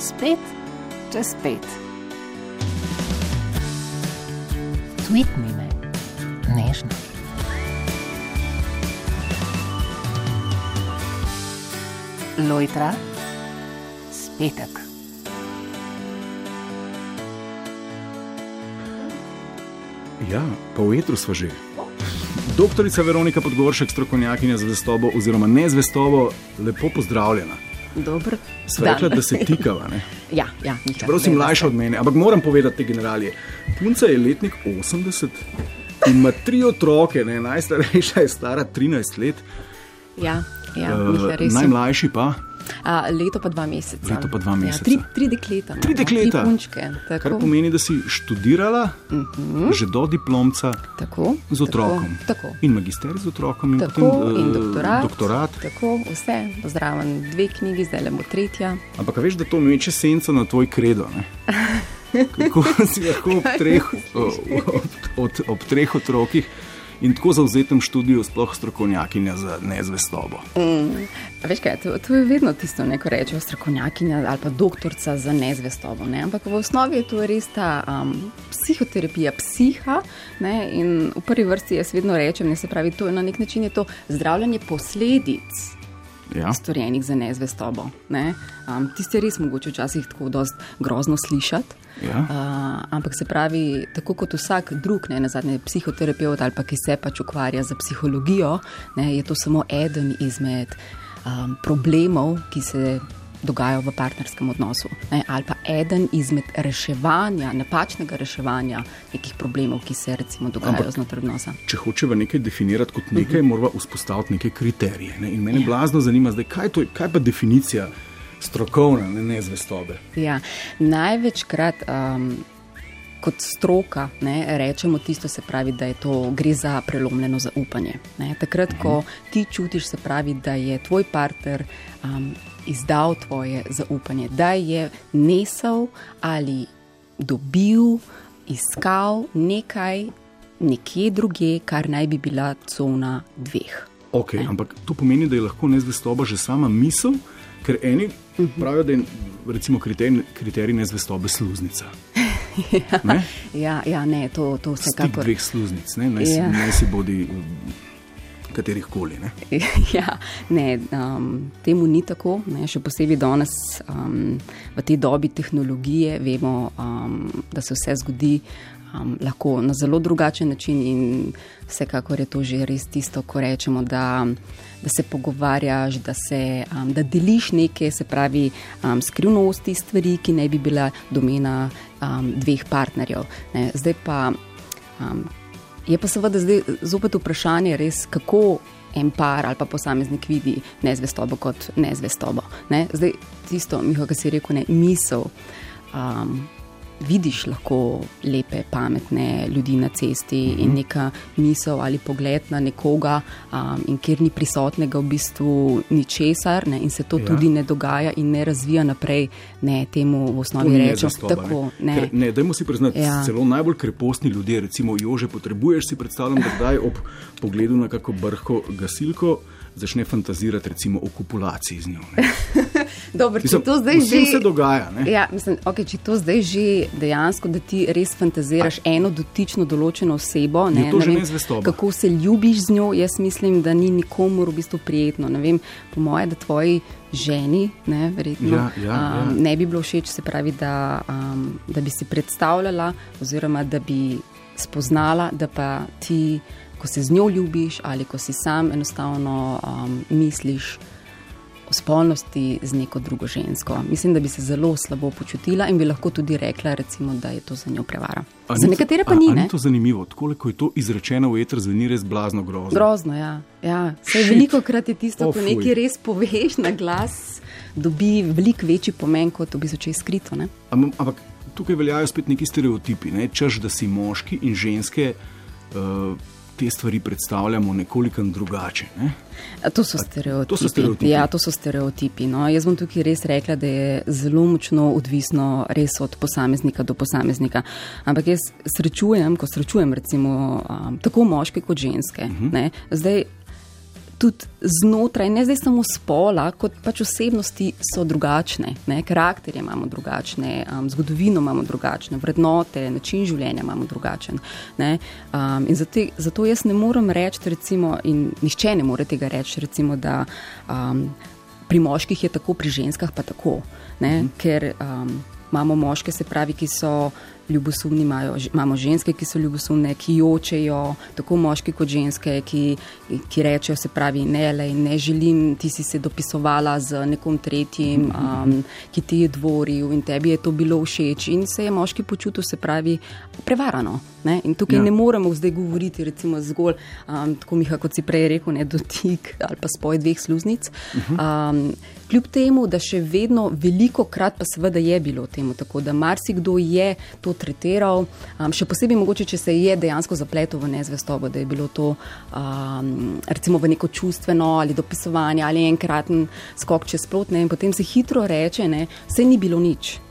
spet čez pet. Tweetni me, nežno. Lojtra, spetek. Ja, pa v etru smo že. Doktorica Veronika Podgoršek, strokovnjakinja za zvestobo oziroma nezvestobo, lepo pozdravljena. Dober. Sva rekla, da se tikava. Ne? Ja, ja, Miha, Čeprav si mlajša od mene, ampak moram povedati generalije. Punca je letnik 80 in ima tri otroke, ne? najstarejša je stara 13 let, Ja, ja, sem. najmlajši pa. A, leto pa dva meseca. Leto pa dva Ja, meseca. tri, tri dekleta. Tri no, dekleta. Tri punčke. Tako, Kar pomeni, da si študirala uh -huh. že do diplomca tako, z otrokom. Mhm. Tako, tako. In magister z otrokom, in Tako, potem in eh, doktorat. doktorat. Tako, vse, pozdravljam, dve knjigi, zdaj le bo tretja. Ampak veš, da to meče senco na tvoj kredo. Kako si lahko ob treh, ob, ob, ob treh otrokih in tako zauzetem študiju, sploh strokovnjakinja za nezvestobo. A Veš kaj, to, to je vedno tisto, ne, ko rečejo strokovnjakinja ali pa doktorica za nezvestobo. Ne? Ampak v osnovi je to res ta um, psihoterapija, psiha. Ne? In v prvi vrsti jaz vedno rečem, ne se pravi, to je na nek način je to zdravljanje posledic. Ja? storjenih za nezvestobo. Ne? Um, Tiste je res mogoče včasih tako dosti grozno slišati. Ja. Uh, ampak se pravi, tako kot vsak drug, ne na zadnje psihoterapeut ali pa ki se pač ukvarja z psihologijo, ne, je to samo eden izmed um, problemov, ki se dogajajo v partnerskem odnosu. Ne, ali pa eden izmed reševanja, napačnega reševanja nekih problemov, ki se recimo dogajajo Ampak- znotraj odnosa. Če hočeva nekaj definirati kot nekaj, moramo vzpostaviti neke kriterije. Ne? In mene Ja. blazno zanima, zdaj, kaj, to, je- kaj pa definicija strokovne ne, nezvestobe. Ja, največkrat um, kot stroka ne, rečemo tisto, se pravi, da je to gre za prelomljeno zaupanje. Ne. Takrat, ko ti čutiš, se pravi, da je tvoj partner um, izdal tvoje zaupanje, da je nesel ali dobil, iskal nekaj nekje druge, kar naj bi bila cona dveh. Okay, ampak to pomeni, da je lahko nezvestoba že sama misel, ker eni pravijo, da je recimo kriterij, kriterij nezvestobe sluznica. Ne? Ja, ja ne, to, to Stik vsekakor. dveh sluznic, ne? naj, Ja. ja. naj si bodi katerih koli. Ne? Ja, ne, um, temu ni tako, ne, še posebej danes um, v tej dobi tehnologije vemo, um, da se vse zgodi um, lahko na zelo drugačen način in vsekakor je to že res tisto, ko rečemo, da, da se pogovarjaš, da, se, um, da deliš neke, se pravi, um, skrivnosti stvari, ki ne bi bila domena um, dveh partnerjev. Ne. Zdaj pa um, Je pa seveda zdaj zopet vprašanje, res, kako en par ali pa posameznik vidi nezvestobo kot nezvestobo. Ne? Zdaj, tisto, Miho, kar si rekel, ne, misel. Um, vidiš lahko lepe, pametne ljudi na cesti mm -hmm. in neka misel ali pogled na nekoga, um, in kjer ni prisotnega v bistvu ničesar, ne, in se to Ja. tudi ne dogaja in ne razvija naprej, ne temu v osnovi rečemo. Tako, ne. ne. Ker, ne, dajmo si priznati, Ja. celo najbolj krepostni ljudje, recimo Jože, potrebuješ si predstavljati, da kdaj ob pogledu na kako brhko gasilko začne fantazirati recimo o kopulaciji z njo. ne. Dobro, če Mislim, to zdaj že se dogaja. Ne? Ja, mislim, okay, če to zdaj že dejansko, da ti res fantaziraš A, eno dotično določeno osebo, ne, ne vem, nezvestoba. kako se ljubiš z njo, jaz mislim, da ni nikomor v bistvu prijetno. Ne vem, po moje, da tvoji ženi ne, verjetno, Ja, ja, ja. um, ne bi bilo všeč, se pravi, da, um, da bi si predstavljala oziroma da bi spoznala, da pa ti, ko se z njo ljubiš ali ko si sam enostavno um, misliš spolnosti z neko drugo žensko. Mislim, da bi se zelo slabo počutila in bi lahko tudi rekla, recimo, da je to za njo prevara. A Za nekatere pa a- ni. a Ne? Ni to zanimivo, tako ko je to izrečeno v eter, zveni res blazno grozno. Grozno, ja. ja. Sej veliko krat je tisto, Oh, ko nekaj res poveš na glas, dobi veliko večji pomen, kot v bistvu če je skrito. Ne? Am- Ampak tukaj veljajo spet neki stereotipi, ne? češ, da si moški in ženske uh, te stvari predstavljamo nekoliko drugače. Ne? A To so stereotipi. to so stereotipi. Ja, to so stereotipi. No. Jaz bom tukaj res rekla, da je zelo močno odvisno res od posameznika do posameznika. Ampak jaz srečujem, ko srečujem recimo um, tako moške kot ženske. Uh -huh. Zdaj, tudi znotraj, ne zdaj samo spola, kot pač osebnosti so drugačne, ne? karakterje imamo drugačne, um, zgodovino imamo drugačne, vrednote, način življenja imamo drugačen. Um, in zato, zato jaz ne morem reči, recimo, in nišče ne more tega reči, recimo, da um, pri moških je tako, pri ženskah pa tako. Mhm. Ker um, imamo moške, se pravi, ki so ljubosumni, imajo, imamo ženske, ki so ljubosumne, ki jočejo, tako moški kot ženske, ki, ki rečejo, se pravi, ne, le, ne želim, ti si se dopisovala z nekom tretjim, um, ki ti je dvoril in tebi je to bilo všeč in se je moški počutil, se pravi, prevarano. Ne? In tukaj ja. ne moremo zdaj govoriti recimo zgolj, um, tako Miha, kot si prej rekel, ne dotik ali pa spoj dveh sluznic. Um, kljub temu, da še vedno veliko krat pa seveda je bilo temu tako, da marsikdo je to tretiral, um, še posebej mogoče, če se je dejansko zapletel v nezvestobo, da je bilo to um, recimo v neko čustveno ali dopisovanje ali enkraten skok čez plot ne? in potem se hitro reče, ne, vse ni bilo nič.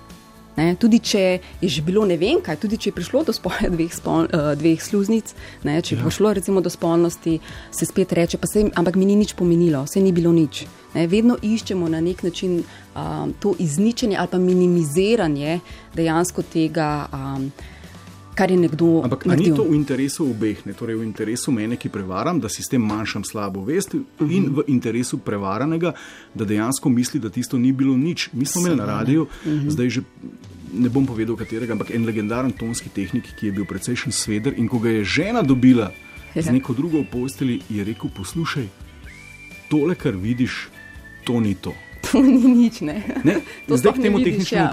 Ne, tudi če je že bilo ne vem kaj, tudi če je prišlo do spoja dveh, spol, uh, dveh sluznic, ne, če je ja. prišlo recimo do spolnosti, se spet reče, pa se, ampak mi ni nič pomenilo, vse ni bilo nič. Ne, vedno iščemo na nek način um, to izničenje ali pa minimiziranje dejansko tega. Um, kar je nekdo. Ampak ni to v interesu obeh, ne? torej v interesu mene, ki prevaram, da si s tem manjšam slabo vest, uh -huh. in v interesu prevaranega, da dejansko misli, da tisto ni bilo nič. Mi smo imeli na radiju, uh -huh. zdaj že. Ne bom povedal, katerega, ampak en legendaren tonski tehnik, ki je bil precejšen sveder. In ko ga je žena dobila ja. z neko drugo posteli, je rekel: Poslušaj, tole, kar vidiš, to ni to. To ni nič. Ne? Ne? Zdaj, k temu tehničnemu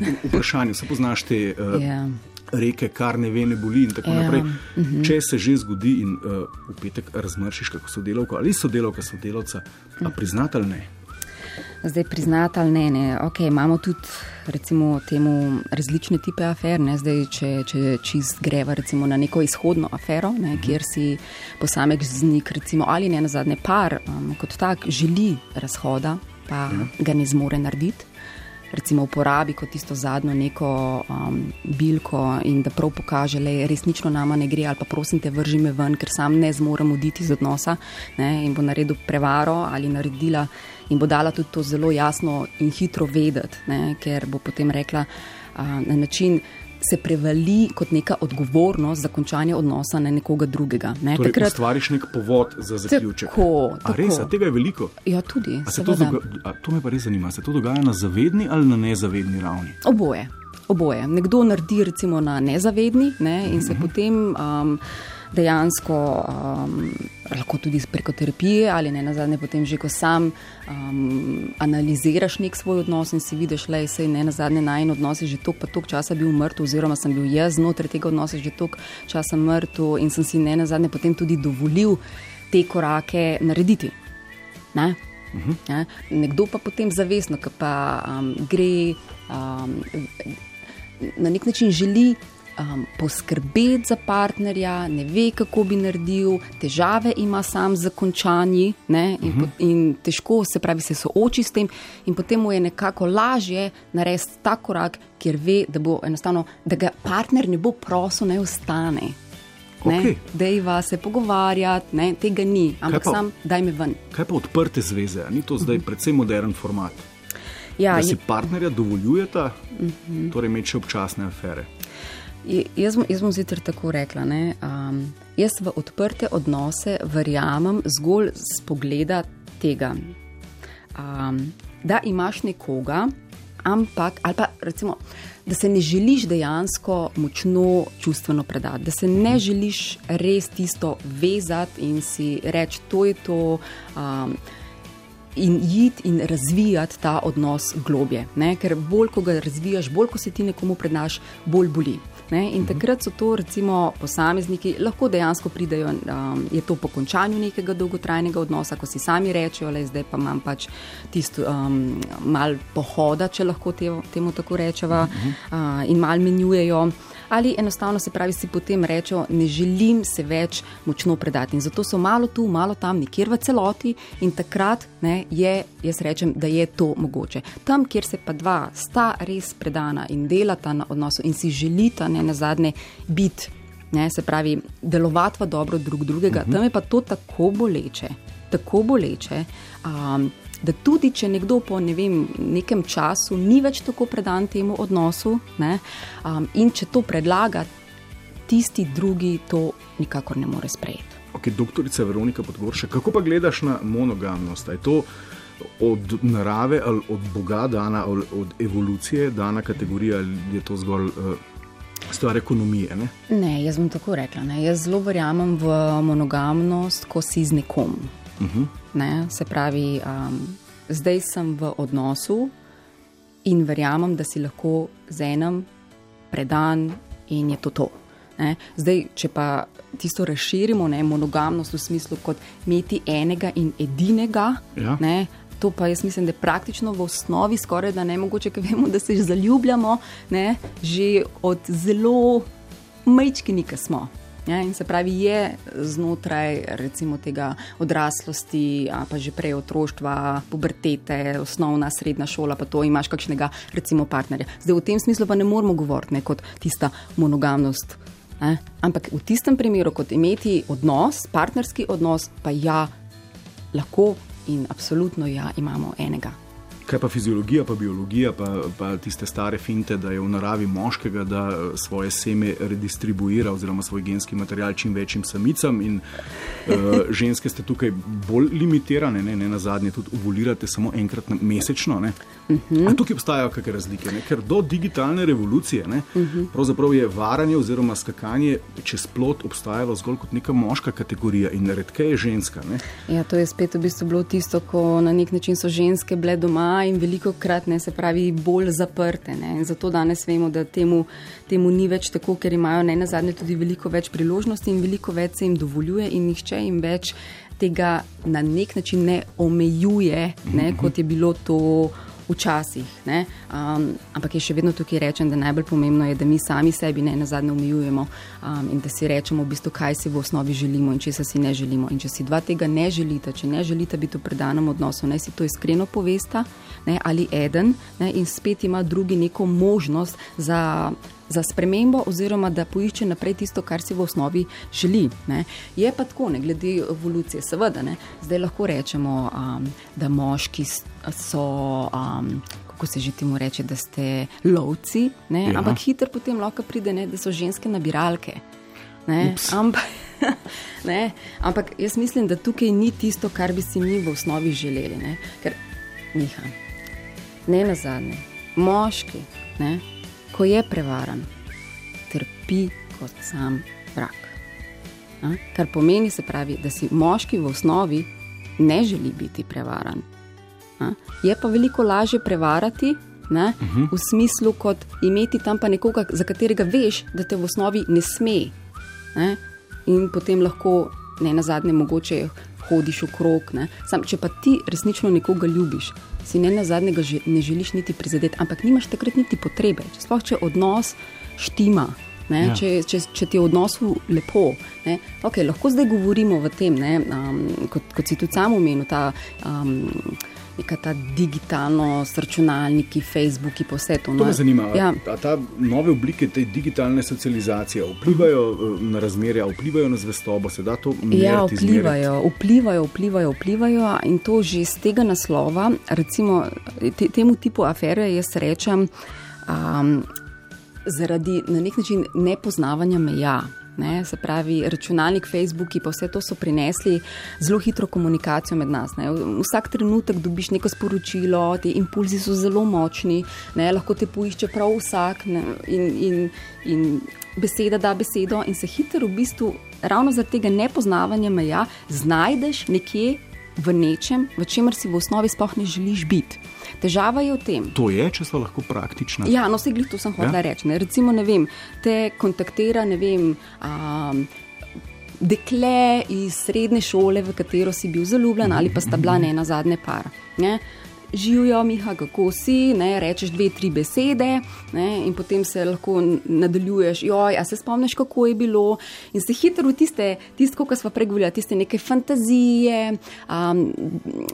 ja. vprašanju, se poznaš te. Uh, ja reke, kar ne ve, ne boli. In tako ja. naprej. Uh. -huh. Če se že zgodi in uh, v petek razmršiš, kako so delavka ali so delavka, so delavca, a priznati ali ne. Zdaj priznati ali ne, ne. Okay, imamo tudi recimo, temu različne type afer. Ne. Zdaj, če, če čist greva recimo, na neko izhodno afero, ne, uh mhm. -huh. kjer si posameznik recimo, ali ne na zadnje par um, kot tak želi razhoda, pa uh ja. -huh. ga ne zmore narediti recimo uporabi kot tisto zadnjo neko um, bilko in da prav pokaže, da resnično nama ne gre ali pa prosim te vrži me ven, ker sam ne zmorem oditi iz odnosa ne, in bo naredil prevaro ali naredila in bo dala tudi to zelo jasno in hitro vedeti, ne, ker bo potem rekla uh, na način, se prevali kot neka odgovornost za končanje odnosa na nekoga drugega. Ne? Torej, Takrat stvariš nek povod za zaključek. Tako, tako. Res, tega je veliko. Ja, tudi. To, doga, to me pa res zanima. Se to dogaja na zavedni ali na nezavedni ravni? Oboje. Oboje. Nekdo naredi recimo na nezavedni ne? in se uh mhm. -huh. potem. Um, dejansko um, lahko tudi preko terapije ali ne na zadnje, potem že ko sam um, analiziraš nek svoj odnos in si vidiš, da je ne na zadnje najen odnos že tok pa tok časa bil mrtev, oziroma sem bil jaz znotraj tega odnosa že tok časa mrtev in sem si ne na zadnje potem tudi dovolil te korake narediti. Ne? Uh. -huh. Nekdo pa potem zavestno, ki pa um, gre um, na nek način želi um, poskrbeti za partnerja, ne ve, kako bi naredil, težave ima sam z končanji ne, in, uh -huh. in težko se pravi, se sooči s tem, in potem mu je nekako lažje narediti ta korak, ker ve, da, da ga partner ne bo prosil, naj ostane. Okay. Dejva se pogovarjati, ne, tega ni, ampak pa, sam daj me ven. Kaj pa odprte zveze? Ni to zdaj uh -huh. predvsem modern format? Ja, da si je... partnerja dovoljujeta, uh -huh. torej imeti občasne afere. Jaz, jaz bom zjutraj tako rekla. Um, jaz v odprte odnose verjamem zgolj z pogleda tega, um, da imaš nekoga, ampak, ali pa recimo, da se ne želiš dejansko močno čustveno predati, da se ne želiš res tisto vezati in si reči, to je to. Um, In iti in razvijati ta odnos globje. Ne? Ker bolj, ko ga razvijaš, bolj, ko se ti nekomu predaš, bolj boli. Ne? In mhm. takrat so to, recimo, posamezniki, lahko dejansko pridejo, um, je to po končanju nekega dolgotrajnega odnosa, ko si sami rečejo, le zdaj pa imam pač tisto um, mal pohoda, če lahko te, temu tako rečeva, uh, in mal menjujejo ali enostavno se pravi, si potem rečejo, ne želim se več močno predati. In zato so malo tu, malo tam, nekjer v celoti in takrat ne, je, jaz rečem, da je to mogoče. Tam, kjer se pa dva sta res predana in delata na odnosu in si želita ne na zadnje biti. Ne, se pravi, delovati v dobro drug drugega, uh mhm. -huh. tam je pa to tako boleče. Tako boleče. Um, Da tudi, če nekdo po ne vem, nekem času ni več tako predan temu odnosu, ne, um, in če to predlaga, tisti drugi to nikakor ne more sprejeti. Okay, doktorica Veronika Podgorša, kako pa gledaš na monogamnost? Je to od narave ali od Boga dana, ali od evolucije dana kategorija, ali je to zgolj. Uh, stvar ekonomije. Ne? ne, jaz bom tako rekla. Ne. Jaz zelo verjamem v monogamnost, ko si z nekom. Uh. -huh. ne, se pravi, um, zdaj sem v odnosu in verjamem, da si lahko z enim predan in je to to. Ne. Zdaj, če pa tisto razširimo, ne, monogamnost v smislu kot imeti enega in edinega, ja. ne, To pa jaz mislim, da je praktično v osnovi skoraj da ne mogoče, ker vemo, da se že zaljubljamo, ne, že od zelo majčkini, ki smo. Ja, in se pravi, je znotraj recimo, tega odraslosti, pa že prej otroštva, pubertete, osnovna, srednja šola, pa to imaš kakšnega recimo partnerja. Zdaj v tem smislu pa ne moramo govoriti ne, kot tista monogamnost. Ne. Ampak v tistem primeru, kot imeti odnos, partnerski odnos, pa ja, lahko in absolutno ja, imamo enega. Kaj pa fiziologija, pa biologija, pa, pa tiste stare finte, da je v naravi moškega, da eh, svoje seme redistribuira oziroma svoj genski material čim večjim samicam, in uh, ženske ste tukaj bolj limitirane, ne, ne na zadnje, tudi uvolirate samo enkrat mesečno. Uh -huh. Tukaj obstajajo kakšne razlike, ne? ker do digitalne revolucije ne, uh mhm. -huh. je varanje oziroma skakanje čez plot obstajalo zgolj kot neka moška kategorija in redke je ženska. Ne? Ja, to je spet v bistvu bilo tisto, ko na nek način so ženske bile doma in veliko krat ne se pravi bolj zaprte. Ne. Zato danes vemo, da temu, temu ni več tako, ker imajo ne na zadnje tudi veliko več priložnosti in veliko več se jim dovoljuje in nihče jim več tega na nek način ne omejuje, ne, kot je bilo to včasih. Um, ampak je še vedno tukaj rečem, da najbolj pomembno je, da mi sami sebi ne na zadnje umijujemo um, in da si rečemo, v bistvu, kaj si v osnovi želimo in če se si ne želimo. In če si dva tega ne želita, če ne želita biti v predanem odnosu, naj si to iskreno povesta ne, ali eden ne, in spet ima drugi neko možnost za za spremembo, oziroma da poišče naprej tisto, kar si v osnovi želi. Ne. Je pa tako, ne glede evolucije, seveda. Ne. Zdaj lahko rečemo, um, da moški so. Um, Kako se že temu reče, da ste lovci, ja. ampak hitro potem lahko pride, ne, da so ženske nabiralke. Ampak, ne, ampak jaz mislim, da tukaj ni tisto, kar bi si mi v osnovi želeli. Ne, ker, Miha, ne na zadnje, moški, ne, ko je prevaran, trpi kot sam vrak. A? Kar pomeni, se pravi, da si moški v osnovi ne želi biti prevaran. A? Je pa veliko lažje prevarati. Ne, uh mhm. -huh. V smislu, kot imeti tam pa nekoga, za katerega veš, da te v osnovi ne sme. Ne, in potem lahko, ne na zadnje, mogoče hodiš okrog. Sam, če pa ti resnično nekoga ljubiš, si ne na zadnjega že, ne želiš niti prizadeti, ampak nimaš takrat niti potrebe. Če sploh če odnos štima. Ja. Če, če, če ti je v odnosu lepo, okay, lahko zdaj govorimo o tem, ne, um, kot, kot si tudi sam omenil, ta um, neka ta digitalno s računalniki, Facebooki, pa vse to. To me zanima. Ja. A ta nove oblike te digitalne socializacije vplivajo eh, na razmerja, vplivajo na zvestobo, se da to meriti? Ja, vplivajo, vplivajo, vplivajo, vplivajo in to že z tega naslova, recimo te, temu tipu afere, jaz rečem, um, zaradi na nek način nepoznavanja meja. Ne, se pravi, računalnik, Facebook in vse to so prinesli zelo hitro komunikacijo med nas. Ne. Vsak trenutek dobiš neko sporočilo, ti impulzi so zelo močni, ne, lahko te poišče prav vsak ne, in, in, in beseda da besedo, in se hitro v bistvu, ravno zaradi tega nepoznavanja meja, znajdeš nekje v nečem, v čemer si v osnovi sploh ne želiš biti. Težava je v tem. To je, če so lahko praktični. Ja, no, vse glih to sem hotel ja? reči. Recimo, ne vem, te kontaktira, ne vem. Um, Dekle iz srednje šole, v katero si bil zaljubljen, ali pa sta bila ne na zadnje par. Ne? Živijo, Miha, kako si, ne, rečeš dve, tri besede ne, in potem se lahko nadaljuješ, joj, a se spomniš, kako je bilo. In se hitro v tiste, tisto, kar smo pregovorili, tiste neke fantazije, um,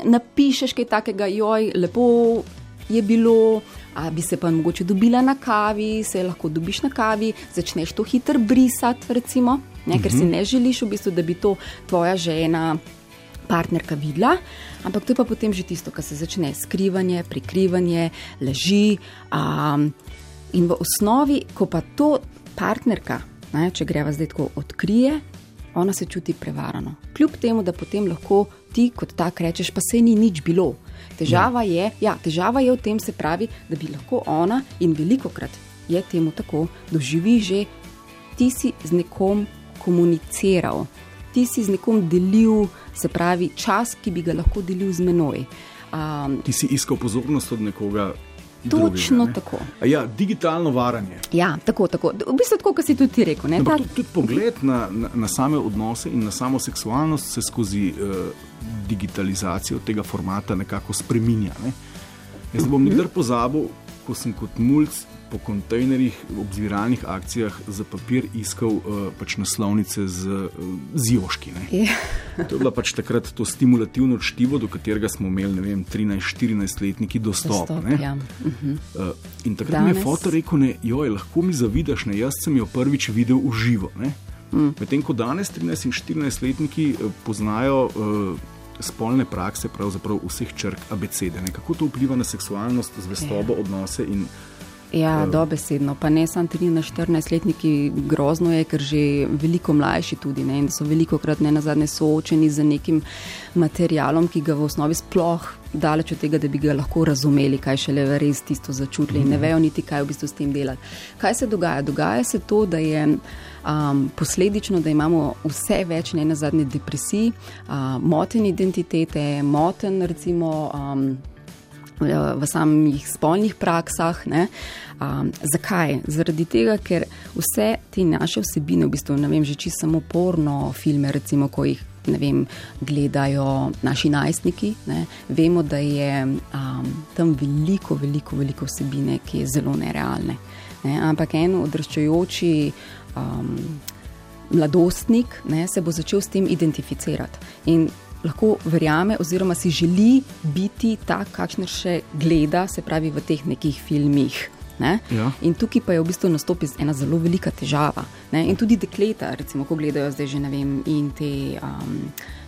napišeš kaj takega, joj, lepo je bilo. A bi se pa mogoče dobila na kavi, se lahko dobiš na kavi, začneš to hitro brisati, recimo, ne, ker si mhm. ne želiš, v bistvu, da bi to tvoja žena partnerka videla, ampak to je pa potem že tisto, kar se začne skrivanje, prikrivanje, laži. Um, in v osnovi, ko pa to partnerka, ne, če greva zdaj tako, odkrije, ona se čuti prevarano. Kljub temu, da potem lahko ti kot tak rečeš, pa se ni nič bilo. Težava, ja. Je, ja, težava je v tem, se pravi, da bi lahko ona in veliko krat je temu tako, doživi že, ti si z nekom komuniciral, ti si z nekom delil, se pravi, čas, ki bi ga lahko delil z menoj. Um, ti si iskal pozornost od nekoga. Točno drugega, tako. Ja, digitalno varanje. Ja, tako, tako. V bistvu tako, kot si tudi rekel. No, Ta... tudi, tudi pogled na, na, na same odnose in na samo seksualnost se skozi uh, digitalizacijo tega formata nekako spremenja. Ne? Jaz ne bom nikdar pozabil, ko sem kot mulj po kontejnerjih, ob zbiralnih akcijah za papir iskal uh, pač naslovnice z, uh, z joški. Yeah. Ja. To je bilo pač takrat to stimulativno čtivo, do katerega smo imeli 13-14 letniki dostop. dostop ja. uh -huh. uh, in takrat Danes... mi je foto rekel, ne, joj, lahko mi zavidaš, ne, jaz sem jo prvič videl v živo. Mm. Medtem ko danes 13 in 14 letniki uh, poznajo. Uh, Spolne prakse, pravzaprav vseh črk abecede. Kako to vpliva na seksualnost, zvestobo, yeah. odnose in Ja, dobesedno. Pa ne samo 13-14-letniki, grozno je, ker že veliko mlajši tudi ne, in so veliko krat ne na zadnje soočeni z nekim materialom, ki ga v osnovi sploh daleč od tega, da bi ga lahko razumeli, kaj še le res tisto začutili in ne vejo niti, kaj v bistvu s tem delati. Kaj se dogaja? Dogaja se to, da je um, posledično, da imamo vse več ne na zadnje depresij, uh, moten identitete, moten recimo. Um, v samih spolnih praksah. Um, zakaj? Zaradi tega, ker vse te naše vsebine, v bistvu ne vem, že čisto samo porno filme, recimo, ko jih vem, gledajo naši najstniki, ne? vemo, da je um, tam veliko, veliko, veliko vsebine, ki je zelo nerealne. Ne? Ampak en odraščajoči. Um, Mladostnik ne, se bo začel s tem identificirati. In lahko verjame, oziroma si želi biti tak, kakšne še gleda, se pravi v teh nekih filmih. Ne? Ja. In tukaj pa je v bistvu nastopi ena zelo velika težava. Ne? In tudi dekleta, recimo, ko gledajo zdaj že ne vem, in te. Um,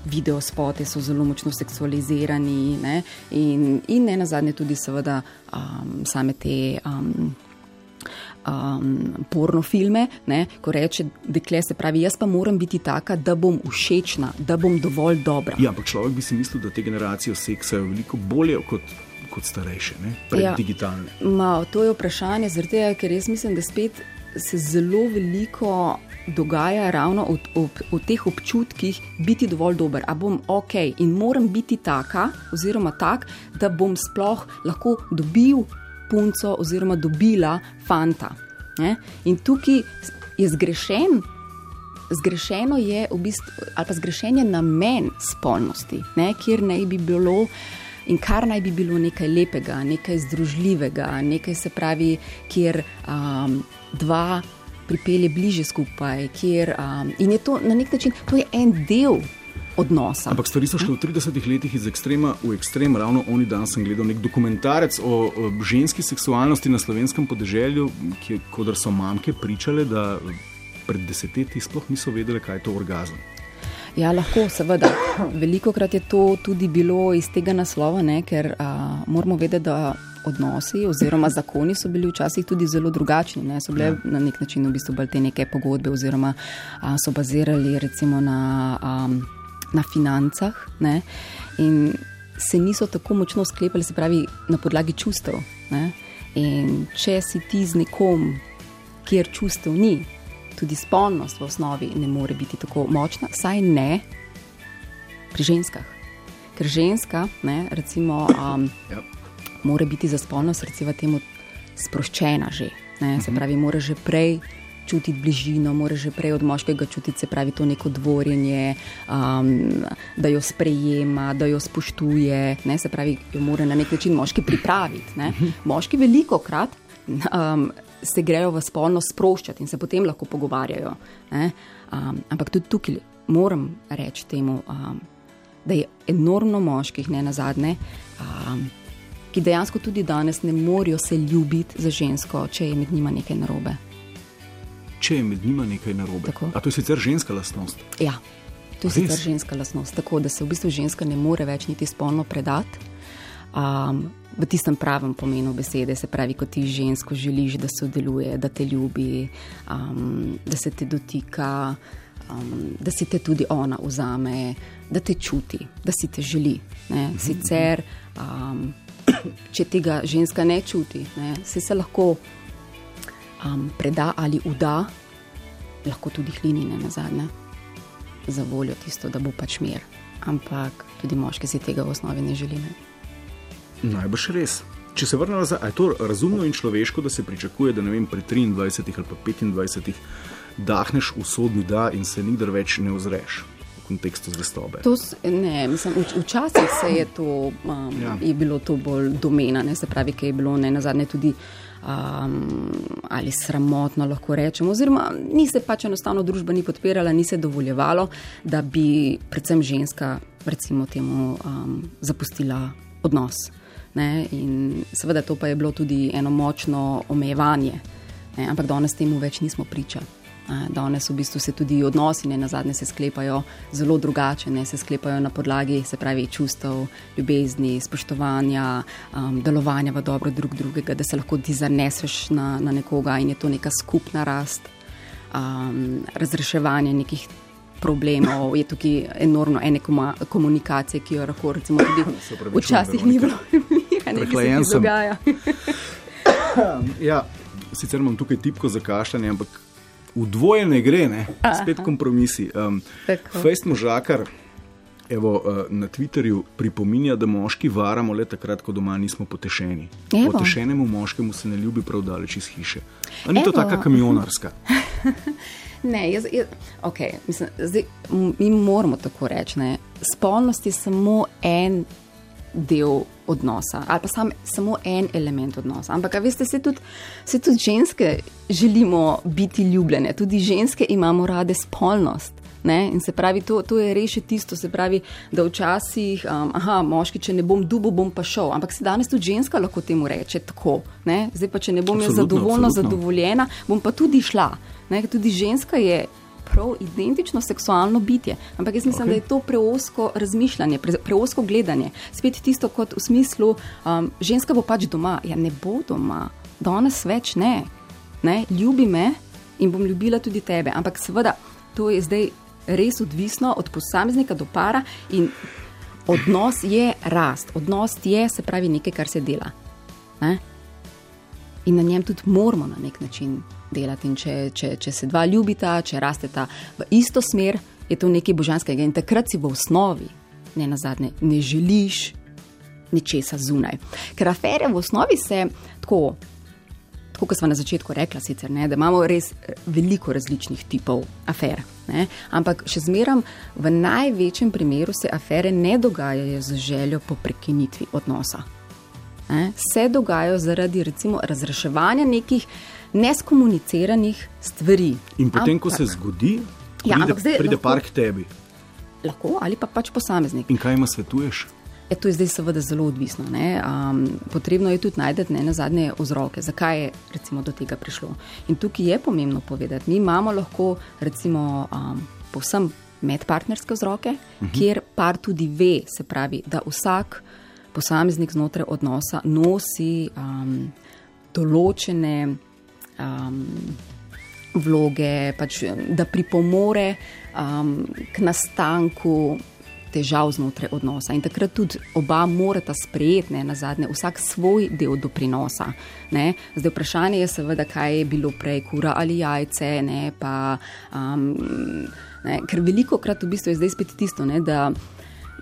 Video spote so zelo močno seksualizirani, ne? in, in ne na zadnje, tudi, seveda, um, same te um, um, porno filme, ne, ko reče, dekle se pravi, jaz pa moram biti taka, da bom všečna, da bom dovolj dobra. Ja, ampak človek bi si mislil, da te generacije seksajo veliko bolje kot. Kot starejše, ne ja, digitalne. Ma, to je vprašanje, tega, ker jaz mislim, da spet se zelo veliko dogaja ravno v, v, v teh občutkih biti dovolj dober. A bom ok in moram biti taka, oziroma tak, da bom sploh lahko dobil punco oziroma dobila fanta. Ne? In tukaj je zgrešen. Zgrešeno je v bistvu, ali pa zgrešen je namen spolnosti, ne, kjer naj bi bilo in kar naj bi bilo nekaj lepega, nekaj združljivega, nekaj se pravi, kjer um, dva pripelje bliže skupaj. Kjer, um, in je to na nek način, to je en del odnosa. Ampak stvari so šle v 30 letih iz ekstrema v ekstrem. Ravno oni dan sem gledal nek dokumentarec o, o ženski seksualnosti na slovenskem podeželju, kjer so mamke pričale, da pred desetletji sploh niso vedele, kaj je to orgazem. Ja, lahko, seveda. Veliko krat je to tudi bilo iz tega naslova, ne, ker a, moramo vedeti, da odnosi oziroma zakoni so bili včasih tudi zelo drugačni. Ne, so bile ja. na nek način v bistvu bolj te neke pogodbe oziroma a, so bazirali recimo na. A, na financah ne? in se niso tako močno sklepali, se pravi, na podlagi čustev. Ne? In če si ti z nekom, kjer čustev ni, tudi spolnost v osnovi ne more biti tako močna, saj ne pri ženskah. Ker ženska, ne, recimo, um, ja. mora biti za spolnost, recimo, temu sproščena že. Ne, se mhm. pravi, mora že prej čutiti bližino, mora že prej od moškega čutiti, se pravi, to neko dvorjenje, um, da jo sprejema, da jo spoštuje, ne, se pravi, jo mora na nek način moški pripraviti. Ne. Moški veliko krat. Um, Se grejo v spolno sproščati in se potem lahko pogovarjajo. Um, ampak tudi tukaj moram reči temu, um, da je enormno moških, ne na zadnje, um, ki dejansko tudi danes ne morejo se ljubiti za žensko, če je med njima nekaj narobe če je med njima nekaj narobe. Tako. A to je sicer ženska lastnost? Ja, To je sicer ženska lasnost, tako da se v bistvu ženska ne more več niti spolno predati. Um, v tistem pravem pomenu besede, se pravi, ko ti žensko želiš, da sodeluje, da te ljubi, um, da se te dotika, um, da si te tudi ona vzame, da te čuti, da si te želi. Ne? Sicer, um, če tega ženska ne čuti, ne? se se lahko um, preda ali uda, lahko tudi hlinine na zadnje, za voljo tisto, da bo pač mir. Ampak tudi moški si tega v osnovi ne želi. Ne? Najbrž res. Če se vrnemo nazaj, je to razumno in človeško, da se pričakuje, da vem, pri 23 ali pa 25 dahneš v sodni da in se nikdar več ne ozreš v kontekstu zvestobe. To, ne, mislim, včasih se je, to, um, ja. je bilo to bolj domena, ne, se pravi, ki je bilo ne na zadnje tudi. Um, ali sramotno lahko rečemo, oziroma ni se pač enostavno družba ni podpirala, ni se dovoljevalo, da bi predvsem ženska, recimo, temu um, zapustila odnos. Ne? In seveda to pa je bilo tudi eno močno omejevanje, ne? ampak danes temu več nismo priča. Danes v bistvu se tudi odnosi, ne na zadnje, se sklepajo zelo drugače, ne se sklepajo na podlagi, se pravi, čustev, ljubezni, spoštovanja, um, delovanja v dobro drug drugega, da se lahko ti zaneseš na, na nekoga in je to neka skupna rast, um, razreševanje nekih problemov, je tukaj enormno ene komunikacije, ki jo lahko recimo tudi včasih ni bilo. Prehlajen sem. ja, sicer imam tukaj tipko za kašljanje, ampak v dvoje ne gre, ne? spet kompromisi. Um, Fejst možakar. Evo, uh, na Twitterju pripominja, da moški varamo le takrat, ko doma nismo potešeni. Evo. Potešenemu moškemu se ne ljubi prav daleč iz hiše. Ali ni to tako kamionarska? Ne, jaz, jaz, okay, mislim, zdaj, mi moramo tako reči. Ne. Spolnost je samo en del odnosa, ali pa sam, samo en element odnosa. Ampak, veste, se tudi, se tudi ženske želimo biti ljubljene, tudi ženske imamo rade spolnost. Ne? In se pravi, to, to je reši tisto, se pravi, da včasih, um, aha, moški, če ne bom dubo, bom pa šel. Ampak se danes tudi ženska lahko temu reče tako. Ne? Zdaj pa, če ne bom jaz zadovoljna, zadovoljena, bom pa tudi šla. Ne? Tudi ženska je prav identično seksualno bitje. Ampak jaz mislim, okay. da je to preosko razmišljanje, pre, preosko gledanje. Spet tisto, kot v smislu, um, ženska bo pač doma. Ja, ne bo doma, danes več ne. ne. Ljubi me in bom ljubila tudi tebe. Ampak seveda, to je zdaj res odvisno od posameznika do para in odnos je rast, odnos je se pravi nekaj, kar se dela. Ne? In na njem tudi moramo na nek način delati. In če, če, če se dva ljubita, če rasteta v isto smer, je to nekaj božanskega. In takrat si v osnovi, ne na zadnje, ne želiš ničesa zunaj. Ker afere v osnovi se tako. Tako kot smo na začetku rekli, sicer, ne, da imamo res veliko različnih tipov afer. Ne, ampak še zmeraj v največjem primeru se afere ne dogajajo z željo po prekinitvi odnosa. Ne, se dogajajo zaradi recimo, razreševanja nekih neskomuniciranih stvari. In potem, ampak, ko se zgodi, ja, pride, zdaj, pride lahko, park tebi. Lahko ali pa pač posameznik. In kaj ima svetuješ? E, to je zdaj seveda zelo odvisno. Um, potrebno je tudi najti ne na zadnje vzroke, zakaj je recimo, do tega prišlo. In tukaj je pomembno povedati, mi imamo lahko recimo um, povsem medpartnerske vzroke, uh mhm. -huh. kjer par tudi ve, se pravi, da vsak posameznik znotraj odnosa nosi um, določene um, vloge, pač, da pripomore um, k nastanku težav znotraj odnosa. In takrat tudi oba morata sprejeti, ne, na zadnje, vsak svoj del doprinosa. Ne. Zdaj, vprašanje je seveda, kaj je bilo prej, kura ali jajce. Ne, pa, um, ne, ker veliko krat v bistvu je zdaj spet tisto, ne, da,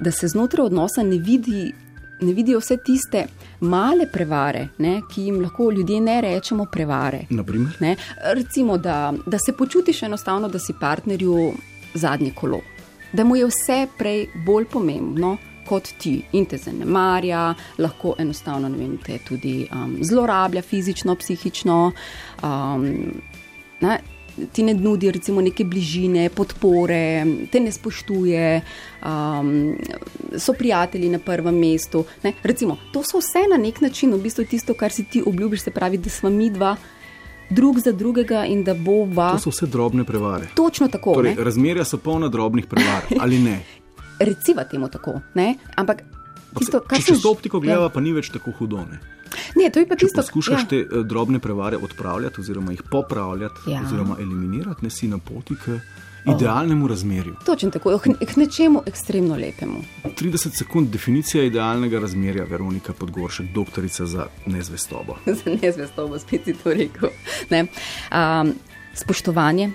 da se znotraj odnosa ne vidi ne vidijo vse tiste male prevare, ne, ki jim lahko ljudje ne rečemo prevare. Ne, recimo, da, da se počutiš enostavno, da si partnerju zadnje kolo, da mu je vse prej bolj pomembno. Kot ti in te zanemarja, lahko enostavno vem, te tudi um, zlorablja fizično, psihično. Um, ne, ti ne nudi recimo neke bližine, podpore, te ne spoštuje, um, so prijatelji na prvem mestu. Recimo, to so vse na nek način v bistvu tisto, kar si ti obljubiš, se pravi, da smo mi dva drug za drugega in da bo va. To so vse drobne prevare. Točno tako. Torej, razmerja so polna drobnih prevar, ali ne? Reciva temu tako, ne? ampak. Tisto, če se z optiko gleda, ja. pa ni več tako hudo. Ne? Ne, to je pa tisto, kar skušaš ja. te uh, drobne prevare odpravljati, oziroma jih popravljati, ja. oziroma eliminirati, ne si na poti k idealnemu razmerju. Točno tako, k nečemu ekstremno lepemu. 30 sekund definicija idealnega razmerja, Veronika Podgoršek, doktorica za nezvestobo. za nezvestobo, spet si to rekel. Um, spoštovanje,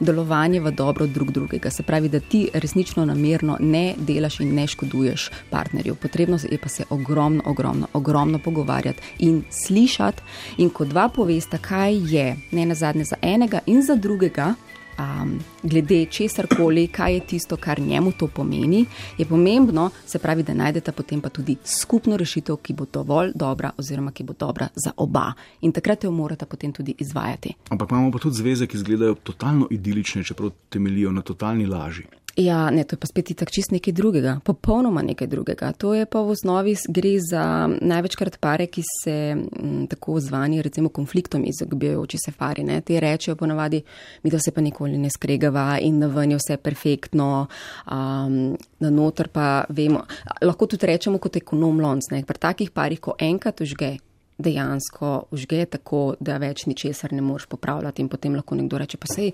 delovanje v dobro drug drugega. Se pravi, da ti resnično namerno ne delaš in ne škoduješ partnerju. Potrebno je pa se ogromno, ogromno, ogromno pogovarjati in slišati. In ko dva povesta, kaj je ne na zadnje za enega in za drugega, um, glede česar koli, kaj je tisto, kar njemu to pomeni, je pomembno, se pravi, da najdete potem pa tudi skupno rešitev, ki bo dovolj dobra, oziroma ki bo dobra za oba. In takrat jo morate potem tudi izvajati. Ampak imamo pa tudi zveze, ki izgledajo totalno idilične, čeprav temeljijo na totalni laži. Ja, ne, to je pa spet tako čist nekaj drugega, popolnoma nekaj drugega. To je pa v osnovi gre za največkrat pare, ki se m, tako zvani, recimo, konfliktom izogibajoči se fari. Ne. Ti rečejo ponavadi, mi da se pa nikoli ne skregava in na ven je vse perfektno, um, na noter pa vemo. Lahko tudi rečemo kot ekonom lonc, ne. Pri takih parih, ko enkrat užge, dejansko užge tako, da več ničesar ne moreš popravljati in potem lahko nekdo reče, pa sej,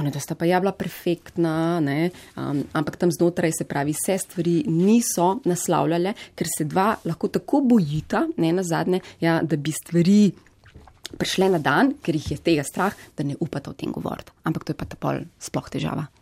ona da sta pa ja bila perfektna, um, ampak tam znotraj se pravi, vse stvari niso naslavljale, ker se dva lahko tako bojita, ne na zadnje, ja, da bi stvari prišle na dan, ker jih je tega strah, da ne upata o tem govoriti. Ampak to je pa ta pol sploh težava.